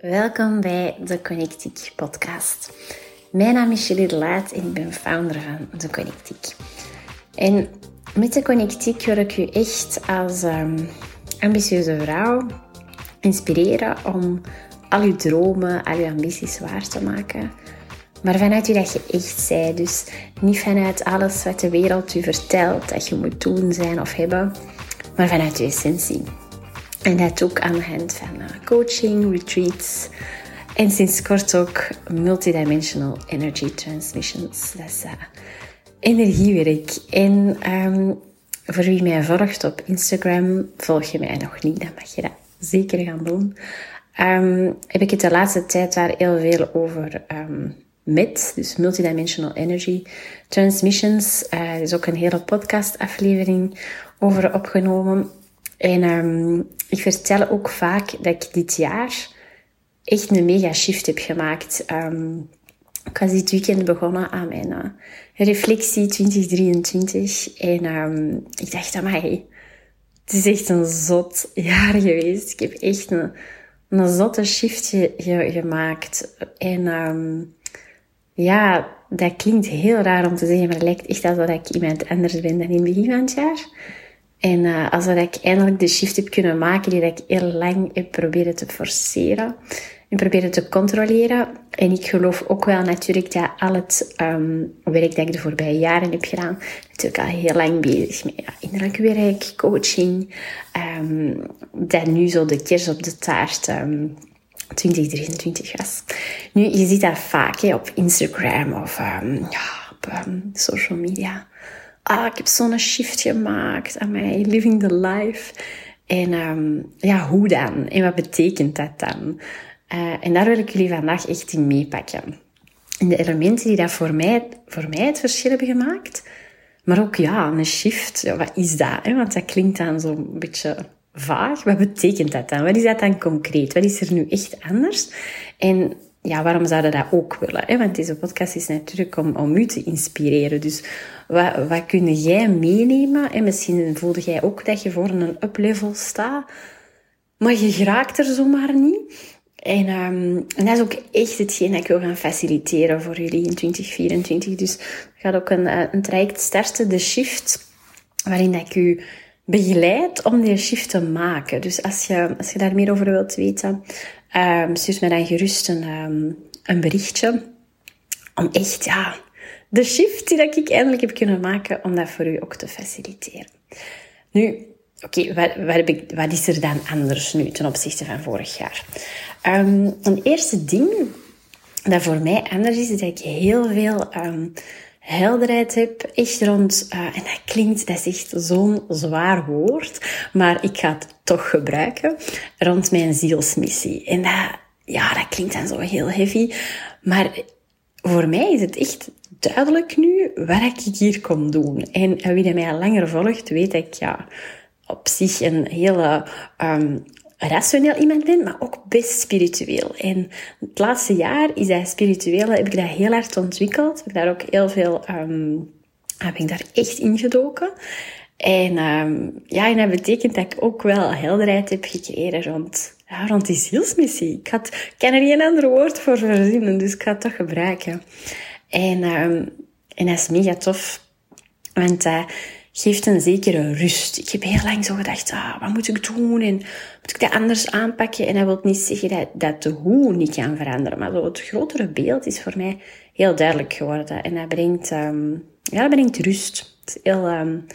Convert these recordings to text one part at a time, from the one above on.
Welkom bij de Connectiek podcast. Mijn naam is Julie de Laat en ik ben founder van de Connectiek. En met de Connectiek wil ik u echt als um, ambitieuze vrouw inspireren om al uw dromen, al uw ambities waar te maken. Maar vanuit u dat je echt zij. Dus niet vanuit alles wat de wereld u vertelt dat je moet doen, zijn of hebben. Maar vanuit uw essentie. En dat ook aan de hand van uh, coaching, retreats en sinds kort ook multidimensional energy transmissions. Dat is uh, energiewerk. En um, voor wie mij volgt op Instagram, volg je mij nog niet, dan mag je dat zeker gaan doen. Um, heb ik het de laatste tijd daar heel veel over um, met, dus multidimensional energy transmissions. Uh, er is ook een hele podcastaflevering over opgenomen. En um, ik vertel ook vaak dat ik dit jaar echt een mega shift heb gemaakt. Um, ik was dit weekend begonnen aan mijn uh, reflectie 2023. En um, ik dacht aan mij, het is echt een zot jaar geweest. Ik heb echt een, een zotte shift ge, gemaakt. En um, ja, dat klinkt heel raar om te zeggen, maar het lijkt echt alsof ik iemand anders ben dan in het begin van het jaar. En uh, als dat ik eindelijk de shift heb kunnen maken die ik heel lang heb proberen te forceren en proberen te controleren. En ik geloof ook wel natuurlijk dat al het um, werk dat ik de voorbije jaren heb gedaan, natuurlijk al heel lang bezig met ja, innerlijk werk, coaching, um, dat nu zo de kers op de taart um, 2023 was. Nu, je ziet dat vaak hè, op Instagram of ja, op social media ah, ik heb zo'n shift gemaakt aan mij, living the life. En um, ja, hoe dan? En wat betekent dat dan? Uh, en daar wil ik jullie vandaag echt in meepakken. En de elementen die dat voor mij, voor mij het verschil hebben gemaakt. Maar ook ja, een shift, ja, wat is dat? Hè? Want dat klinkt dan zo'n beetje vaag. Wat betekent dat dan? Wat is dat dan concreet? Wat is er nu echt anders? En ja, waarom zouden dat ook willen? Hè? Want deze podcast is natuurlijk om, om u te inspireren. Dus wat, wat kun jij meenemen? En misschien voelde jij ook dat je voor een uplevel staat, maar je geraakt er zomaar niet. En, um, en dat is ook echt hetgeen dat ik wil gaan faciliteren voor jullie in 2024. Dus ik ga ook een, eh, een traject starten, de shift, waarin ik u begeleid om die shift te maken. Dus als je, als je daar meer over wilt weten, um, stuur me dan gerust een, um, een berichtje. Om echt, ja, de shift die ik eindelijk heb kunnen maken, om dat voor u ook te faciliteren. Nu, oké, wat, wat, wat, is er dan anders nu ten opzichte van vorig jaar? Um, een eerste ding dat voor mij anders is, is dat ik heel veel helderheid heb, echt rond, uh, en dat klinkt, dat is echt zo'n zwaar woord, maar ik ga het toch gebruiken, rond mijn zielsmissie. En dat, ja, dat klinkt dan zo heel heavy, maar voor mij is het echt duidelijk nu wat ik hier kom doen. En wie mij al langer volgt, weet ik ja, op zich een hele um, rationeel iemand ben, maar ook best spiritueel. En het laatste jaar is dat spirituele, heb ik dat heel hard ontwikkeld. Heb ik daar ook heel veel, um, heb ik daar echt ingedoken. En um, ja, en dat betekent dat ik ook wel helderheid heb gekregen rond, rond die zielsmissie. Ik, had, ik kan er geen ander woord voor verzinnen, dus ik ga het toch gebruiken. En, um, en dat is mega tof, want uh, geeft een zekere rust. Ik heb heel lang zo gedacht, ah, wat moet ik doen en moet ik dat anders aanpakken? En dat wil niet zeggen dat, dat de hoe niet kan veranderen, maar het grotere beeld is voor mij heel duidelijk geworden. En dat brengt, um, ja, dat brengt rust. Het is heel... Um,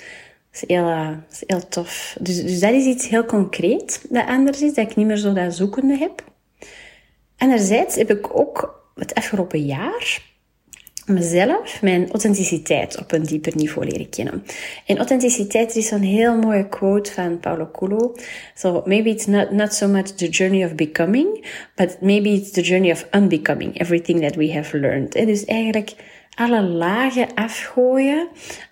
dat is heel, uh, is heel tof. Dus, dus dat is iets heel concreet dat anders is, dat ik niet meer zo dat zoekende heb. Anderzijds heb ik ook het afgelopen jaar mezelf, mijn authenticiteit op een dieper niveau leren kennen. En authenticiteit is een heel mooie quote van Paulo Coelho. So maybe it's not, not so much the journey of becoming, but maybe it's the journey of unbecoming, everything that we have learned. En dus eigenlijk alle lagen afgooien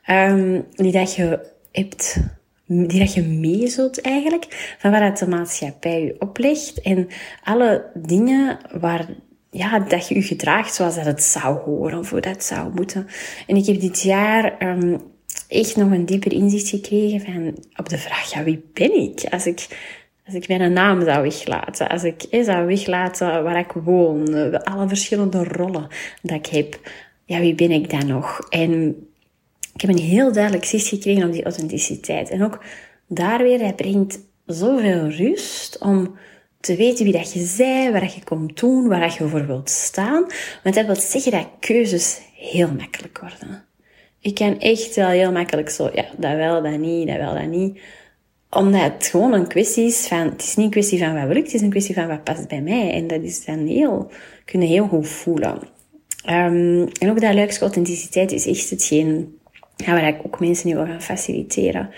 um, die dat je hebt die dat je mee zult eigenlijk, van wat de maatschappij je oplegt en alle dingen waar ja, dat je je gedraagt zoals dat het zou horen of hoe dat zou moeten. En ik heb dit jaar um, echt nog een dieper inzicht gekregen van, op de vraag, ja, wie ben ik? Als ik, Als ik mijn naam zou weglaten, als ik zou weglaten waar ik woon, alle verschillende rollen dat ik heb, ja, wie ben ik dan nog? En ik heb een heel duidelijk zicht gekregen op die authenticiteit. En ook daar weer, hij brengt zoveel rust om te weten wie dat je bent, waar je komt doen, waar je voor wilt staan. Want dat wil zeggen dat keuzes heel makkelijk worden. Ik kan echt wel heel makkelijk zo, ja, dat wel, dat niet, dat wel, dat niet. Omdat het gewoon een kwestie is van, het is niet een kwestie van wat wil ik, het is een kwestie van wat past bij mij. En dat is dan heel, kunnen heel goed voelen. Um, en ook dat luikse authenticiteit is echt hetgeen waar ik ook mensen nu wil gaan faciliteren.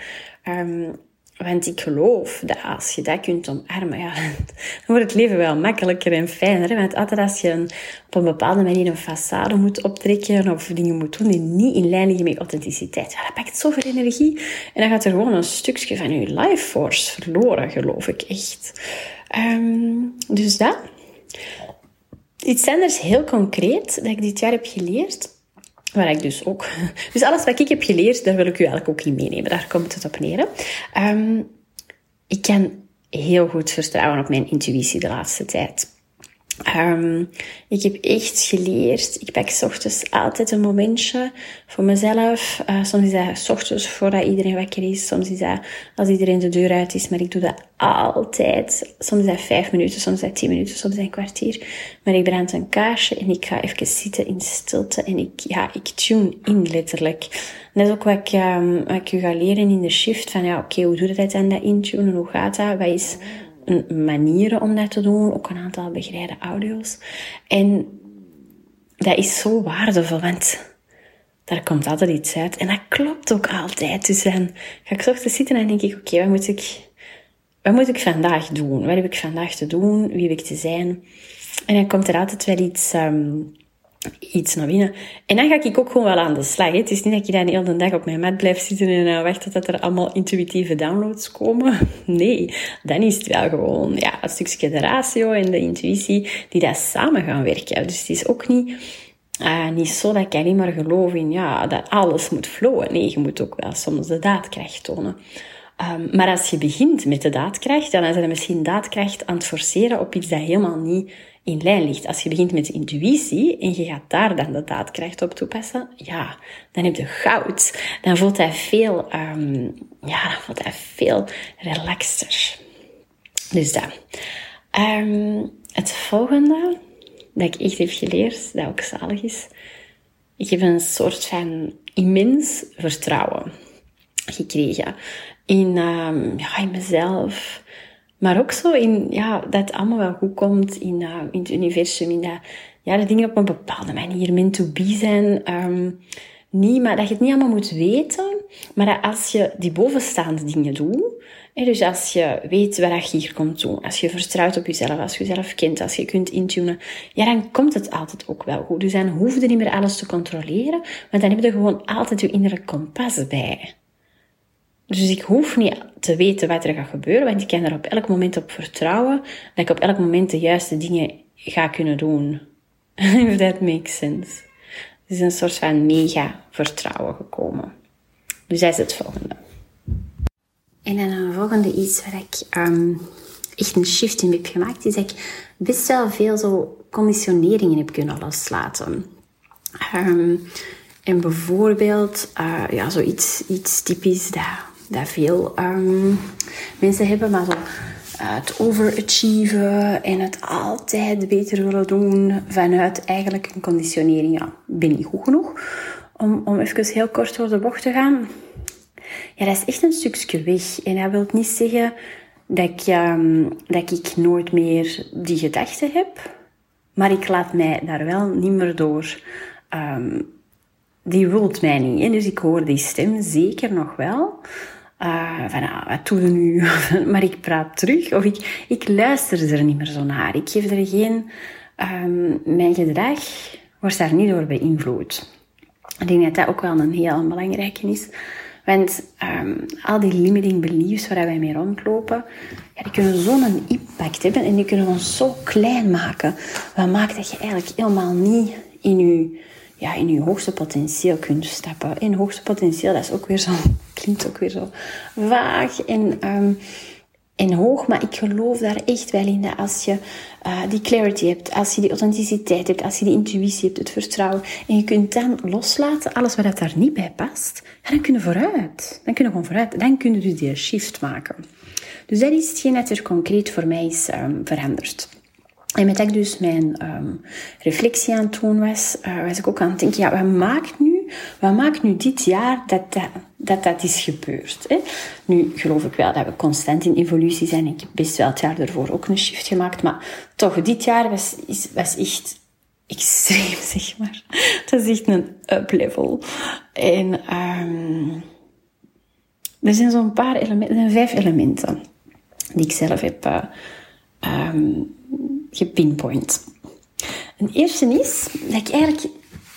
Um, want ik geloof dat als je dat kunt omarmen, ja, dan wordt het leven wel makkelijker en fijner. Want altijd als je op een bepaalde manier een façade moet optrekken of dingen moet doen die niet in lijn liggen met authenticiteit, ja, dat pakt zoveel energie. En dan gaat er gewoon een stukje van je life force verloren, geloof ik echt. Um, dus dat. Iets anders heel concreet dat ik dit jaar heb geleerd Waar ik dus ook... Dus alles wat ik heb geleerd, daar wil ik u eigenlijk ook in meenemen. Daar komt het op neer. Um, ik kan heel goed vertrouwen op mijn intuïtie de laatste tijd. Um, ik heb echt geleerd, ik pak ochtends altijd een momentje voor mezelf. Uh, soms is dat ochtends voordat iedereen wakker is. Soms is dat als iedereen de deur uit is. Maar ik doe dat altijd. Soms is dat vijf minuten, soms is dat tien minuten, soms is dat een kwartier. Maar ik brand een kaarsje en ik ga even zitten in stilte. En ik, ja, ik tune in letterlijk. is ook wat ik, um, wat ik u ga leren in de shift. Van ja, oké, hoe doe je dat dan, dat intunen? Hoe gaat dat? Wat is manieren om dat te doen, ook een aantal begeleide audio's. En dat is zo waardevol, want daar komt altijd iets uit. En dat klopt ook altijd. Dus dan ga ik ochtends zitten en denk ik, oké, wat moet ik... Wat moet ik vandaag doen? Wat heb ik vandaag te doen? Wie heb ik te zijn? En dan komt er altijd wel iets um, iets naar binnen. En dan ga ik ook gewoon wel aan de slag. Het is niet dat ik dan de hele dag op mijn mat blijf zitten en uh, wacht tot er allemaal intuïtieve downloads komen. Nee, dan is het wel gewoon ja, een stukje de ratio en de intuïtie die dat samen gaan werken. Dus het is ook niet, uh, niet zo dat ik alleen maar geloof in ja, dat alles moet flowen. Nee, je moet ook wel soms de daadkracht tonen. Um, maar als je begint met de daadkracht, dan is er misschien daadkracht aan het forceren op iets dat helemaal niet in lijn ligt. Als je begint met de intuïtie en je gaat daar dan de daadkracht op toepassen, ja, dan heb je goud. Dan voelt hij veel, um, ja, dan voelt hij veel relaxter. Dus dat. Um, het volgende dat ik echt heb geleerd, dat ook zalig is, ik heb een soort van immens vertrouwen gekregen in, um, ja, in mezelf, maar ook zo in, ja, dat het allemaal wel goed komt in, uh, in het universum. In dat, ja, de dingen op een bepaalde manier meant to be zijn. Um, niet, maar dat je het niet allemaal moet weten. Maar dat als je die bovenstaande dingen doet, hè, dus als je weet waar je hier komt doen, als je vertrouwt op jezelf, als je jezelf kent, als je kunt intunen, ja, dan komt het altijd ook wel goed. Dus dan hoef je niet meer alles te controleren, maar dan heb je gewoon altijd je innerlijke kompas bij. Dus ik hoef niet te weten wat er gaat gebeuren, want ik kan er op elk moment op vertrouwen dat ik op elk moment de juiste dingen ga kunnen doen. If that makes sense. Er is een soort van mega vertrouwen gekomen. Dus dat is het volgende. En dan een volgende iets waar ik um, echt een shift in heb gemaakt, is dat ik best wel veel zo conditioneringen heb kunnen loslaten. Um, en bijvoorbeeld, uh, ja, zoiets iets typisch dat dat veel um, mensen hebben, maar zo het overachieven en het altijd beter willen doen vanuit eigenlijk een conditionering. Ja, ben niet goed genoeg. Om, om even heel kort door de bocht te gaan. Ja, dat is echt een stukje weg. En dat wil niet zeggen dat ik, um, dat ik nooit meer die gedachten heb. Maar ik laat mij daar wel niet meer door um, die wilt mij niet. Dus ik hoor die stem zeker nog wel. Uh, van, ah, wat doe je nu? maar ik praat terug. Of ik, ik luister er niet meer zo naar. Ik geef er geen... Um, mijn gedrag wordt daar niet door beïnvloed. Ik denk dat dat ook wel een heel belangrijke is. Want um, al die limiting beliefs waar wij mee rondlopen, die kunnen zo'n impact hebben en die kunnen ons zo klein maken. Wat maakt dat je eigenlijk helemaal niet in je ja, in je hoogste potentieel kunt stappen. In hoogste potentieel, dat is ook weer zo, klinkt ook weer zo vaag. En, um, en hoog, maar ik geloof daar echt wel in dat als je uh, die clarity hebt, als je die authenticiteit hebt, als je die intuïtie hebt, het vertrouwen, en je kunt dan loslaten, alles wat daar niet bij past, ja, dan kun je vooruit. Dan kun je gewoon vooruit. Dan kun je dus die shift maken. Dus dat is hetgeen dat er concreet voor mij is um, veranderd. En met dat ik dus mijn um, reflectie aan het doen was, uh, was ik ook aan het denken, ja, wat maakt nu, wat maakt nu dit jaar dat dat, dat, dat is gebeurd? Hè? Nu geloof ik wel dat we constant in evolutie zijn. Ik heb best wel het jaar ervoor ook een shift gemaakt, maar toch, dit jaar was, is, was echt extreem, zeg maar. Dat is echt een up-level. En um, er zijn zo'n paar elementen, er zijn vijf elementen die ik zelf heb uh, um, gepinpoint. Een eerste is dat ik eigenlijk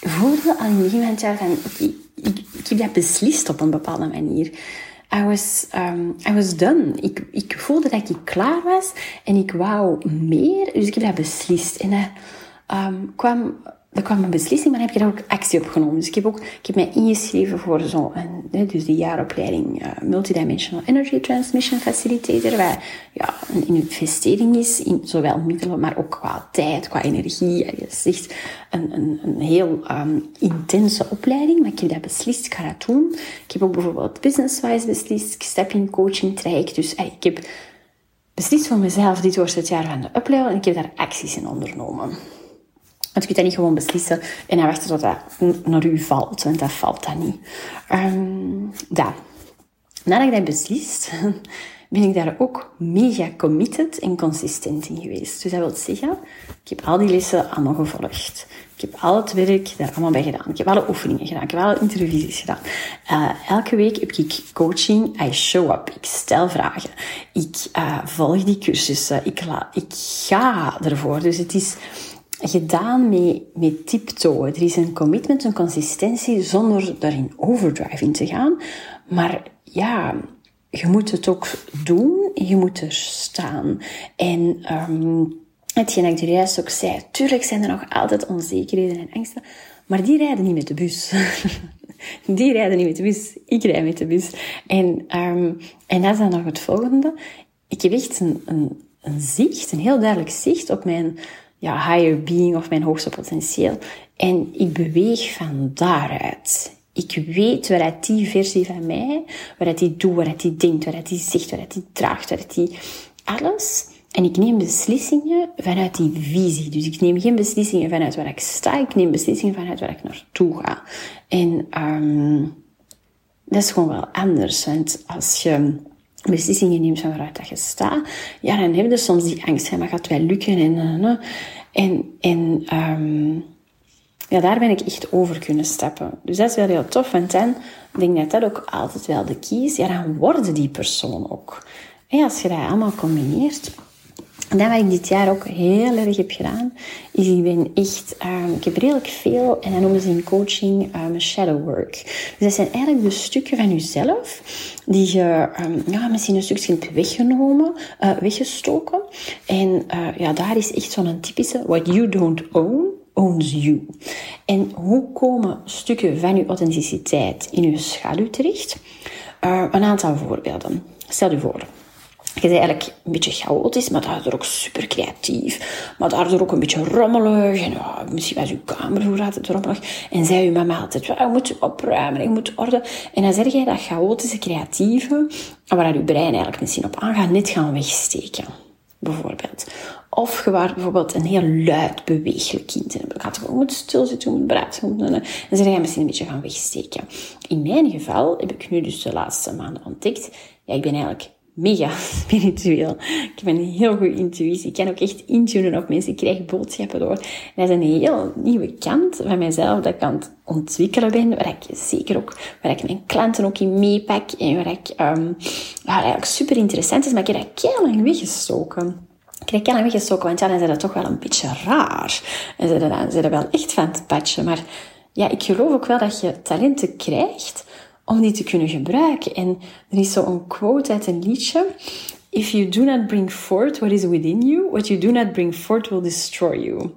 voelde al in het van ik, ik, heb dat beslist op een bepaalde manier. I was, um, I was done. Ik, ik voelde dat ik klaar was en ik wou meer, dus ik heb dat beslist. En dat um, kwam er kwam een beslissing, maar heb je daar ook actie op genomen. Dus ik heb ook, ik heb mij ingeschreven voor zo'n, dus de jaaropleiding uh, Multidimensional Energy Transmission Facilitator, waar ja, een investering is in zowel middelen, maar ook qua tijd, qua energie. Het is echt een, een, een heel um, intense opleiding, maar ik heb dat beslist, ik ga dat doen. Ik heb ook bijvoorbeeld business-wise beslist, ik step in coaching traject, dus uh, ik heb beslist voor mezelf, dit wordt het jaar van de uplevel en ik heb daar acties in ondernomen. Want je kunt dat niet gewoon beslissen en dan wachten tot dat naar u valt. Want dat valt dan niet. Um, dat. Nadat ik dat beslist, ben ik daar ook mega committed en consistent in geweest. Dus dat wil zeggen, ik heb al die lessen allemaal gevolgd. Ik heb al het werk daar allemaal bij gedaan. Ik heb alle oefeningen gedaan. Ik heb alle interviews gedaan. Uh, elke week heb ik coaching. I show up. Ik stel vragen. Ik uh, volg die cursussen. Ik, ik ga ervoor. Dus het is gedaan met, met tiptoe. Er is een commitment, een consistentie, zonder daarin overdrive in te gaan. Maar ja, je moet het ook doen. Je moet er staan. En um, hetgeen ik er juist ook zei, tuurlijk zijn er nog altijd onzekerheden en angsten, maar die rijden niet met de bus. die rijden niet met de bus. Ik rijd met de bus. En, um, en dat is dan nog het volgende. Ik heb echt een, een, een zicht, een heel duidelijk zicht op mijn ja, higher being of mijn hoogste potentieel. En ik beweeg van daaruit. Ik weet wat die versie van mij, wat die doet, wat die denkt, wat die zegt, wat die draagt, wat die... Alles. En ik neem beslissingen vanuit die visie. Dus ik neem geen beslissingen vanuit waar ik sta, ik neem beslissingen vanuit waar ik naartoe ga. En um, dat is gewoon wel anders. Want als je beslissingen neemt van waaruit dat je staat, ja, dan heb je soms die angst, hè, maar gaat wel lukken? En, uh, en, en um, ja, daar ben ik echt over kunnen stappen. Dus dat is wel heel tof, want dan denk ik dat dat ook altijd wel de key is. Ja, dan worden die persoon ook. En als je dat allemaal combineert, en dat wat ik dit jaar ook heel erg heb gedaan, is ik ben echt, um, ik heb redelijk veel, en dat noemen ze in coaching um, shadow work. Dus dat zijn eigenlijk de stukken van jezelf die je um, ja, misschien een stukje hebt weggenomen, uh, weggestoken. En uh, ja, daar is echt zo'n typische, what you don't own, owns you. En hoe komen stukken van je authenticiteit in je schaduw terecht? Uh, een aantal voorbeelden. Stel je voor, je bent eigenlijk een beetje chaotisch, maar daardoor ook super creatief. Maar daardoor ook een beetje rommelig. En ja, misschien was je kamer het rommelig. En zei je mama altijd, je moet opruimen, je moet orde. En dan zeg jij dat chaotische, creatieve, waar je brein eigenlijk misschien op aangaat, net gaan wegsteken. Bijvoorbeeld. Of je was bijvoorbeeld een heel luid, bewegelijk kind. En dan gaat je moet stilzitten, moet praten. En dan zeg je misschien een beetje gaan wegsteken. In mijn geval heb ik nu dus de laatste maanden ontdekt, ja, ik ben eigenlijk mega spiritueel. Ik heb een heel goede intuïtie. Ik kan ook echt intunen op mensen. Ik krijg boodschappen door. En dat is een heel nieuwe kant van mijzelf dat ik aan het ontwikkelen ben. Waar ik zeker ook, waar ik mijn klanten ook in meepak. En waar ik, um, waar eigenlijk super interessant is. Maar ik heb dat heel lang weggestoken. Ik heb dat lang weggestoken, want ja, dan zijn dat toch wel een beetje raar. En dan zijn wel echt van het patchen. Maar ja, ik geloof ook wel dat je talenten krijgt om die te kunnen gebruiken. En er is zo'n quote uit een liedje. If you do not bring forth what is within you, what you do not bring forth will destroy you.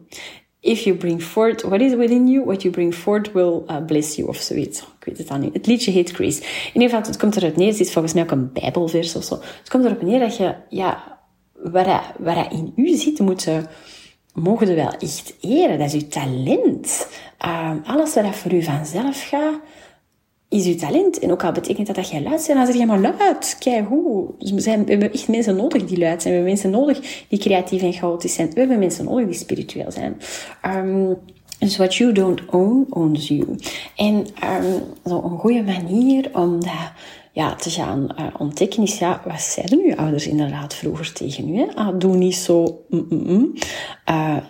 if you bring forth what is within you, what you bring forth will uh, bless you of zoiets. Ik weet het dan niet. Het liedje heet Grace. In ieder geval, het komt eruit neer, het is volgens mij ook een bijbelvers of zo. Het komt erop neer dat je, ja, waar, waar in u zit, moet mogen we wel echt eren. Dat is uw talent. Uh, alles wat voor u vanzelf gaat, is uw talent. En ook al betekent dat dat jij luid bent, dan zeg je maar luid. Hoe. Dus we, zijn, we hebben echt mensen nodig die luid zijn. We hebben mensen nodig die creatief en chaotisch zijn. We hebben mensen nodig die spiritueel zijn. Um, dus what you don't own, owns you. En um, zo een goede manier om dat ja, te gaan uh, ontdekken is, ja, wat zeiden uw ouders inderdaad vroeger tegen u? Hè? Ah, doe niet zo, mm, mm, mm.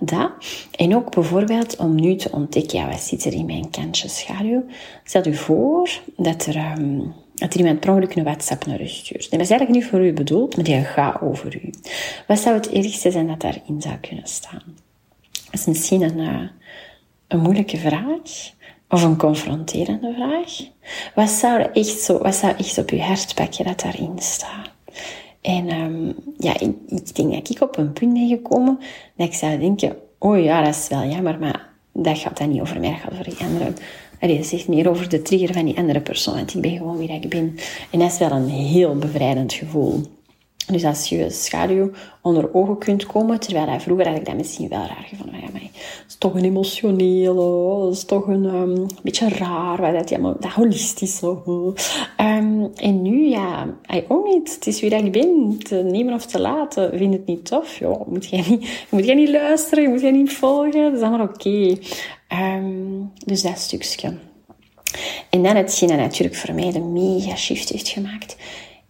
Dat. En ook bijvoorbeeld om nu te ontdekken, ja, wat zit er in mijn kantje schaduw? Stel u voor dat er, um, dat iemand per ongeluk een WhatsApp naar u stuurt. Dat is eigenlijk niet voor u bedoeld, maar die gaat over u. Wat zou het ergste zijn dat daarin zou kunnen staan? Dat is misschien een, uh, een moeilijke vraag. Of een confronterende vraag. Wat zou, echt zo, wat zou echt op je hart dat daarin staat? En um, ja, ik, ik, denk dat ik op een punt ben gekomen dat ik zou denken, oh ja, dat is wel jammer, maar dat gaat dan niet over mij, dat gaat over die andere. Allee, dat zegt meer over de trigger van die andere persoon, want ik ben gewoon wie ik ben. En dat is wel een heel bevrijdend gevoel. Dus als je schaduw onder ogen kunt komen, terwijl hij vroeger had ik dat misschien wel raar gevonden. Ja, maar het is toch een emotionele, het is toch een um, beetje raar, wat dat, ja, maar dat holistisch. Um, en nu, ja, I own it. Het is wie dat ik ben. Te nemen of te laten, vind het niet tof. Ja, moet jij niet, moet jij niet luisteren, moet jij niet volgen, dat is allemaal oké. Okay. Um, dus dat stukje. En dan hetgeen dat natuurlijk voor mij de mega shift heeft gemaakt,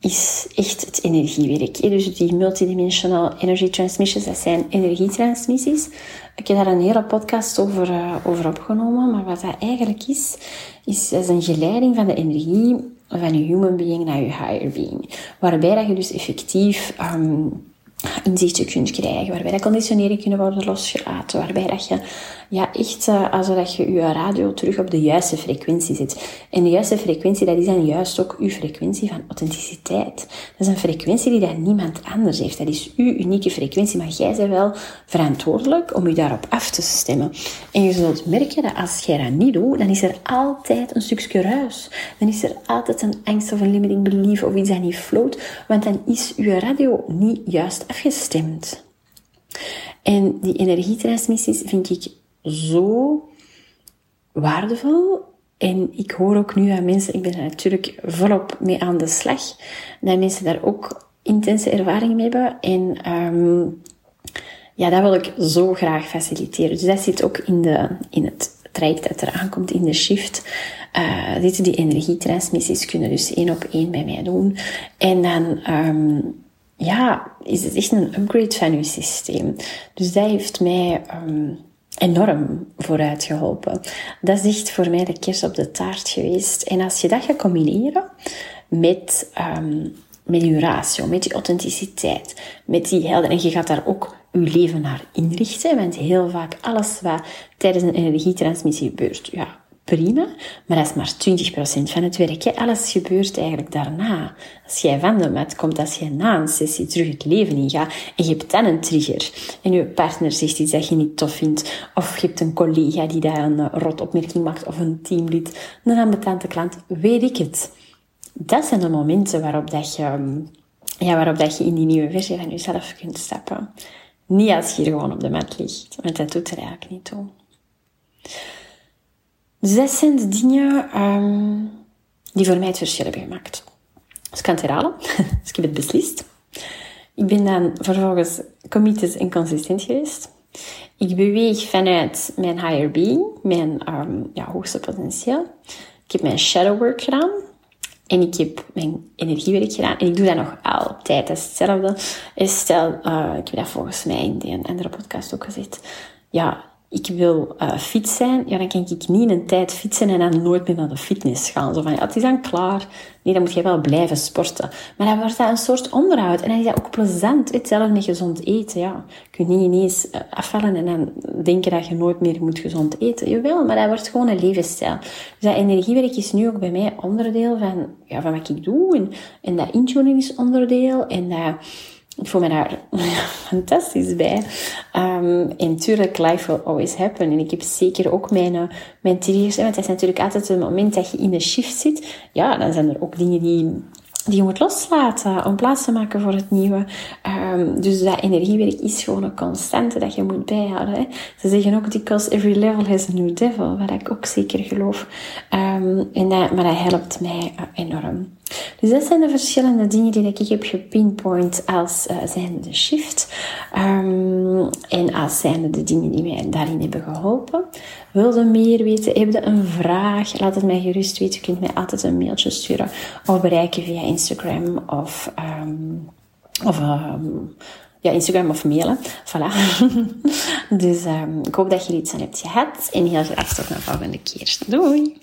is echt het energiewerk. Dus die multidimensional energy transmissions, dat zijn energietransmissies. Ik heb daar een hele podcast over, uh, over opgenomen, maar wat dat eigenlijk is, is, is een geleiding van de energie van je human being naar je higher being. Waarbij dat je dus effectief um, inzichten kunt krijgen, waarbij dat conditionering kunnen worden losgelaten, waarbij dat je ja, echt uh, alsof je je radio terug op de juiste frequentie zet. En de juiste frequentie, dat is dan juist ook uw frequentie van authenticiteit. Dat is een frequentie die dat niemand anders heeft. Dat is uw unieke frequentie, maar jij bent wel verantwoordelijk om je daarop af te stemmen. En je zult merken dat als jij dat niet doet, dan is er altijd een stukje ruis. Dan is er altijd een angst of een limiting belief of iets dat niet floot, want dan is uw radio niet juist afgestemd. En die energietransmissies vind ik zo waardevol. En ik hoor ook nu aan mensen, ik ben er natuurlijk volop mee aan de slag, dat mensen daar ook intense ervaring mee hebben. En um, ja, dat wil ik zo graag faciliteren. Dus dat zit ook in, de, in het traject dat er aankomt in de shift. Uh, die energietransmissies kunnen dus één op één bij mij doen. En dan um, ja, is het echt een upgrade van uw systeem. Dus dat heeft mij um, enorm vooruit geholpen. Dat is echt voor mij de kers op de taart geweest. En als je dat gaat combineren met, um, met je ratio, met je authenticiteit, met die helden, en je gaat daar ook je leven naar inrichten, want heel vaak alles wat tijdens een energietransmissie gebeurt, ja, prima, maar dat is maar 20% van het werk. Alles gebeurt eigenlijk daarna. Als jij van de mat komt, als jij na een sessie terug het leven ingaat en je hebt dan een trigger en je partner zegt iets dat je niet tof vindt, of je hebt een collega die daar een rot opmerking maakt, of een teamlid, een ambetante klant, weet ik het. Dat zijn de momenten waarop, dat je, ja, waarop dat je in die nieuwe versie van jezelf kunt stappen. Niet als je hier gewoon op de mat ligt, want dat doet er eigenlijk niet toe. Zes zijn de dingen um, die voor mij het verschil hebben gemaakt. Dus ik kan het herhalen. dus ik heb het beslist. Ik ben dan vervolgens committed en consistent geweest. Ik beweeg vanuit mijn higher being, mijn um, ja, hoogste potentieel. Ik heb mijn shadow work gedaan. En ik heb mijn energiewerk gedaan. En ik doe dat nog altijd. Dat is hetzelfde. Stel, uh, ik heb dat volgens mij in een andere podcast ook gezegd. Ja, ik wil uh, fit zijn, ja, dan kan ik niet een tijd fietsen en dan nooit meer naar de fitness gaan. Zo van, ja, het is dan klaar. Nee, dan moet je wel blijven sporten. Maar dan wordt dat een soort onderhoud. En dan is dat ook plezant. Hetzelfde met gezond eten, ja. Je kunt niet ineens uh, afvallen en dan denken dat je nooit meer moet gezond eten. Jawel, maar dat wordt gewoon een levensstijl. Dus dat energiewerk is nu ook bij mij onderdeel van, ja, van wat ik doe. En, en dat intuning is onderdeel. En dat ik voel me daar fantastisch bij. Um, en tuurlijk, life will always happen. En ik heb zeker ook mijn, uh, mijn triggers. Want het is natuurlijk altijd een moment dat je in een shift zit. Ja, dan zijn er ook dingen die die je moet loslaten om plaats te maken voor het nieuwe. Um, dus dat energiewerk is gewoon een constante dat je moet bijhouden. Ze zeggen ook dikwijls, every level has a new devil, wat ik ook zeker geloof. Um, en dat, maar dat helpt mij uh, enorm. Dus dat zijn de verschillende dingen die ik heb gepinpoint als uh, zijnde de shift. Um, en als zijnde de dingen die mij daarin hebben geholpen. Wilde meer weten? Heb je een vraag? Laat het mij gerust weten. Je kunt mij altijd een mailtje sturen of bereiken via Instagram of, um, of um, ja, Instagram of mailen. Voilà. dus ik hoop dat je iets aan hebt gehad. En heel graag tot een volgende keer. Doei!